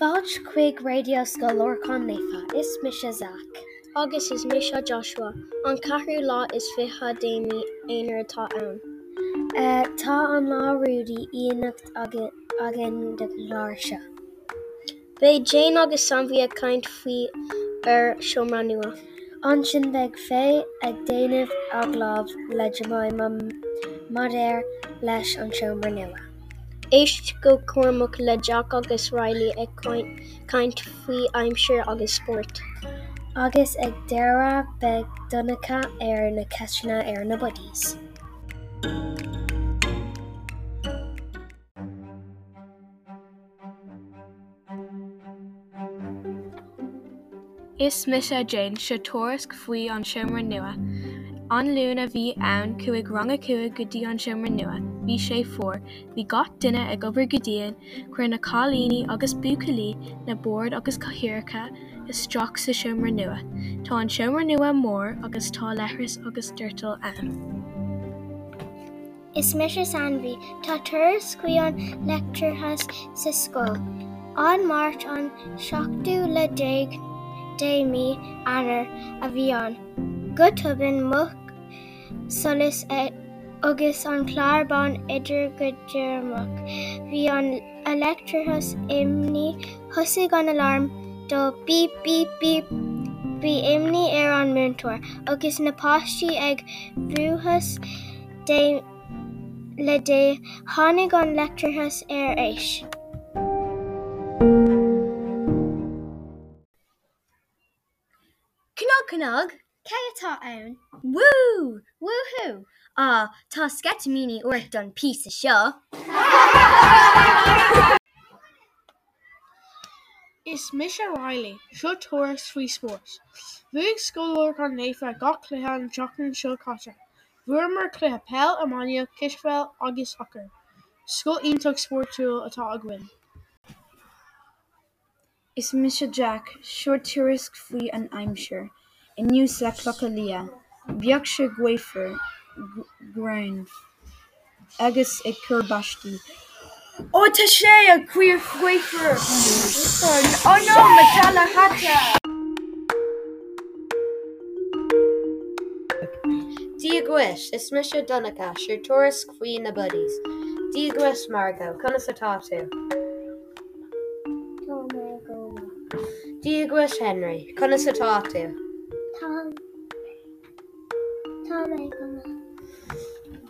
Fáilt chuig radio scoil Lorcáin Naofa, is se Zach. Agus is mis Joshua, On ceú lá is ficha déimi éonar atá ann. Uh, tá an lá ruúdi íanacht agin de se. Bei Jane agus sanhí a kaint faoi ar siomra nua. An sin beag fé ag déanamh agláh le mai madéir leis an. Éist go cuamach le Jack agus Riley ag kaint faoi aimimseir agus sport. Agus ag deire be donnacha ar er na ceisina ar er na budís. Is mis a Jane se toras faoi an siomra nua. An lúna bhí ann chuig rang acuaig go dtí an siomra nua, bhí sé fuór, hí gach duine ag obair godíon chuir na cálíní agus bucalí na board agus cohirircha is straach sa siomra nua. Tá an siomra nua mór agus tá lethras agus dúirtal an. Is mis anhí tá turas cuion lecturethas sa scóil. An mát an seaachú le déag déimi anar a bhí an. Agus an chláirban idir go dearmach. Bhí an electrithas imní thosaigh an alarm do bíp bíp bíp Bhí imní ar an múntóir, agus napátí ag bhrúthas le dé tháinig an lectrithas ar éis. Cnog cnog? Ce atá ann? Woo! Woohoo! Ah, á tá sketamíní uirt don pí a seo. Is mis a Riley seo toras faoi sport. Bhuaigh scóir an néfa gach cluthe an teachn seo caite. Bhuair mar cluthe pell amania kisfeil agus hocker. Sco ionach sportúil atá a gin. Is mis Jack seo tuairisc faoi an aimimseir. Iniuús le clocha lia, Bheag se Grain agus ag churbastí. Ó tá sé a cuiir fuifer ó nó me tal hatta. Díagis is mis donnacha siú toras faoin na buddies. Díagis margo chuna satá tú. Díagis Henry chuna satá tú.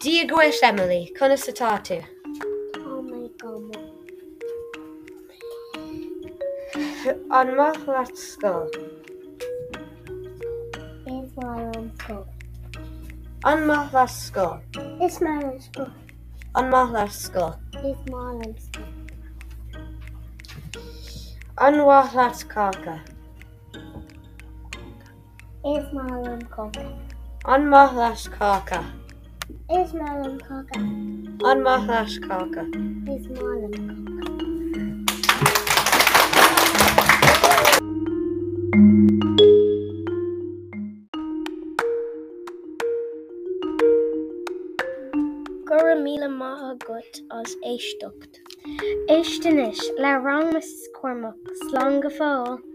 Díagis Emily chuna satá tú. An math leat scoil. Is mar an scoil. An math le scoil. Is mar an scoil. An math le scoil. Is Is mar an coca. An math leis cácha. Is mar an coca. An math leis cácha. Is mar an coca. Gur míle maithe gut as éistecht. Éistenis le rang mas cuamach slán go fáil